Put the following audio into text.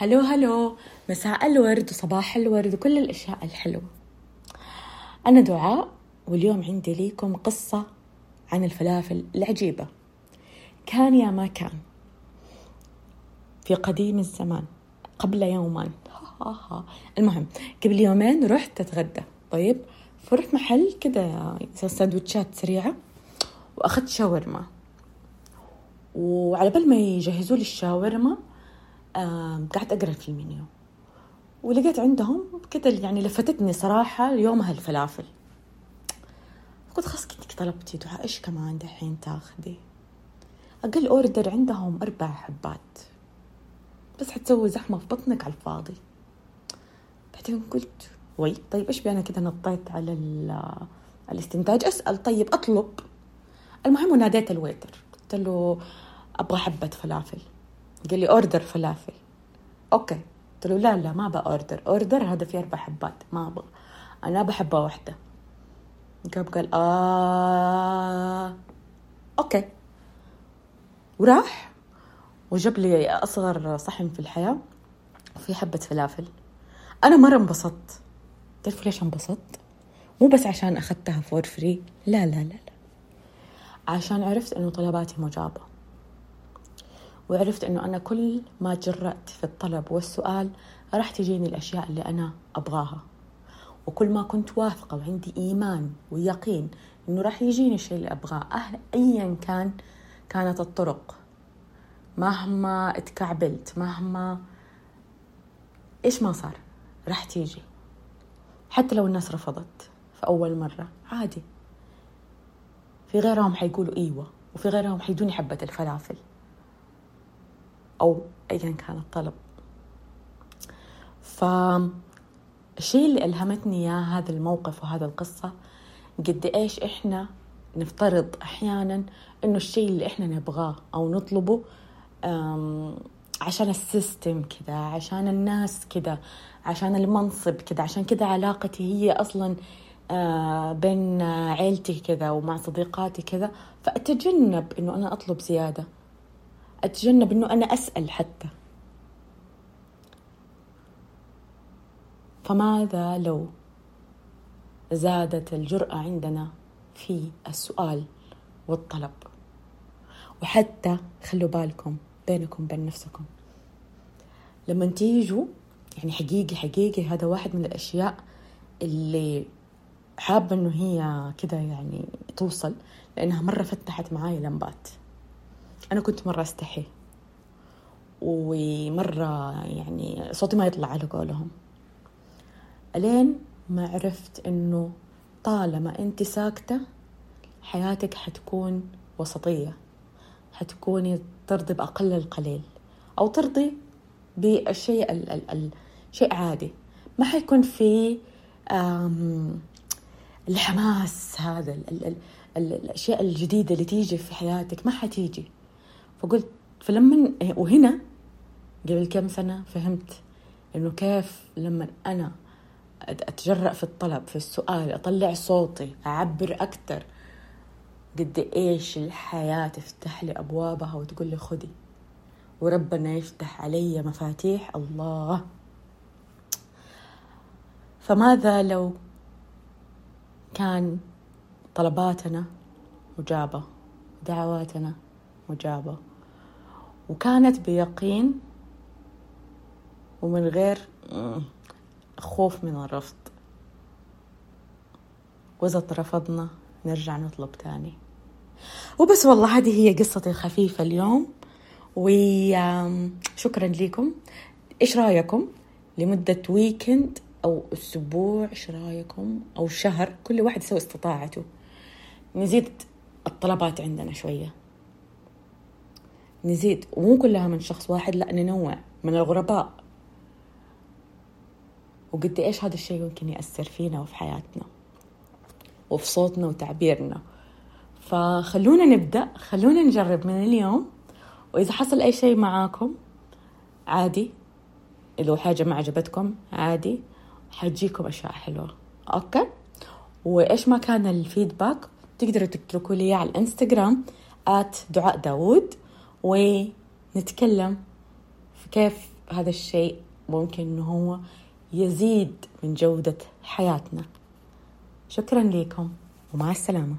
هلو هلو مساء الورد وصباح الورد وكل الأشياء الحلوة. أنا دعاء واليوم عندي ليكم قصة عن الفلافل العجيبة. كان يا ما كان. في قديم الزمان قبل يومين. المهم قبل يومين رحت أتغدى. طيب فرحت محل كده سندوتشات سريعة وأخذت شاورما. وعلى بال ما يجهزوا لي الشاورما قعدت أقرأ في المنيو ولقيت عندهم كده يعني لفتتني صراحة يومها الفلافل. قلت خلاص كنتك طلبتي دعاء إيش كمان دحين تاخذي أقل order عندهم أربع حبات. بس حتسوي زحمة في بطنك على الفاضي. بعدين قلت وي طيب إيش بي أنا كده نطيت على الاستنتاج؟ أسأل. طيب أطلب. المهم وناديت ال waiter. قلت له أبغى حبة فلافل. قال لي order فلافل. okay. قلت له لا لا ما أبغى order order هذا فيه أربع حبات. ما أبغى. أنا أبغى حبة واحدة. قام قال آه okay. وراح وجاب لي أصغر صحن في الحياة وفي حبة فلافل. أنا مرة انبسطت. تعرف ليش انبسطت؟ مو بس عشان أخذتها for free لا لا لا لا. عشان عرفت إنه طلباتي مجابة. وعرفت إنه أنا كل ما جرأت في الطلب والسؤال راح تجيني الأشياء اللي أنا أبغاها. وكل ما كنت واثقة وعندي إيمان ويقين إنه راح يجيني الشيء اللي أبغاه أهل ايا كان كانت الطرق. مهما اتكعبلت مهما إيش ما صار راح تيجي. حتى لو الناس رفضت في أول مرة عادي. في غيرهم حيقولوا إيوه وفي غيرهم حيدوني حبة الفلافل. أو أيا كان الطلب. فالشيء اللي ألهمتني إياه هذا الموقف وهذا القصة قد إيش إحنا نفترض أحيانا إنه الشيء اللي إحنا نبغاه أو نطلبه عشان السيستم كذا عشان الناس كذا عشان المنصب كذا عشان كذا علاقتي هي أصلا آه، بين عيلتي كذا ومع صديقاتي كذا. فأتجنب إنه أنا أطلب زيادة. أتجنب أنه أنا أسأل حتى. فماذا لو زادت الجرأة عندنا في السؤال والطلب؟ وحتى خلوا بالكم بينكم بين نفسكم. لما تيجوا يعني حقيقي حقيقي هذا واحد من الأشياء اللي حابة إنه هي كده يعني توصل لأنها مرة فتحت معاي لمبات. أنا كنت مرة أستحي. ومرة يعني صوتي ما يطلع على قولهم. ألين ما عرفت إنه طالما أنت ساكتة حياتك حتكون وسطية. حتكوني ترضي بأقل القليل. أو ترضي بالشيء ال ال ال شيء عادي. ما حيكون في الحماس هذا ال ال ال الأشياء الجديدة اللي تيجي في حياتك. ما حتيجي. فقلت فلما وهنا قبل كم سنة فهمت إنه كيف لما أنا أتجرأ في الطلب في السؤال أطلع صوتي أعبر أكثر قد إيش الحياة تفتح لي أبوابها وتقول لي خدي وربنا يفتح علي مفاتيح الله. فماذا لو كان طلباتنا مجابة دعواتنا مجابة؟ وكانت بيقين ومن غير خوف من الرفض. وإذا اترفضنا نرجع نطلب تاني. وبس والله هذه هي قصتي الخفيفة اليوم. وشكرا لكم. إيش رأيكم؟ لمدة ويكند أو أسبوع إيش رأيكم؟ أو شهر؟ كل واحد يسوي استطاعته. نزيد الطلبات عندنا شوية. نزيد. ومو كلها من شخص واحد لا ننوع من الغرباء. وقد إيش هذا الشيء ممكن يأثر فينا وفي حياتنا وفي صوتنا وتعبيرنا. فخلونا نبدأ خلونا نجرب من اليوم. وإذا حصل أي شيء معاكم عادي. لو حاجة ما عجبتكم عادي. حتجيكم أشياء حلوة. أوكي؟ وإيش ما كان الفيدباك تقدروا تتركوا لي على الإنستغرام دعاء داوود ونتكلم في كيف هذا الشيء ممكن إنه هو يزيد من جودة حياتنا. شكرا لكم ومع السلامة.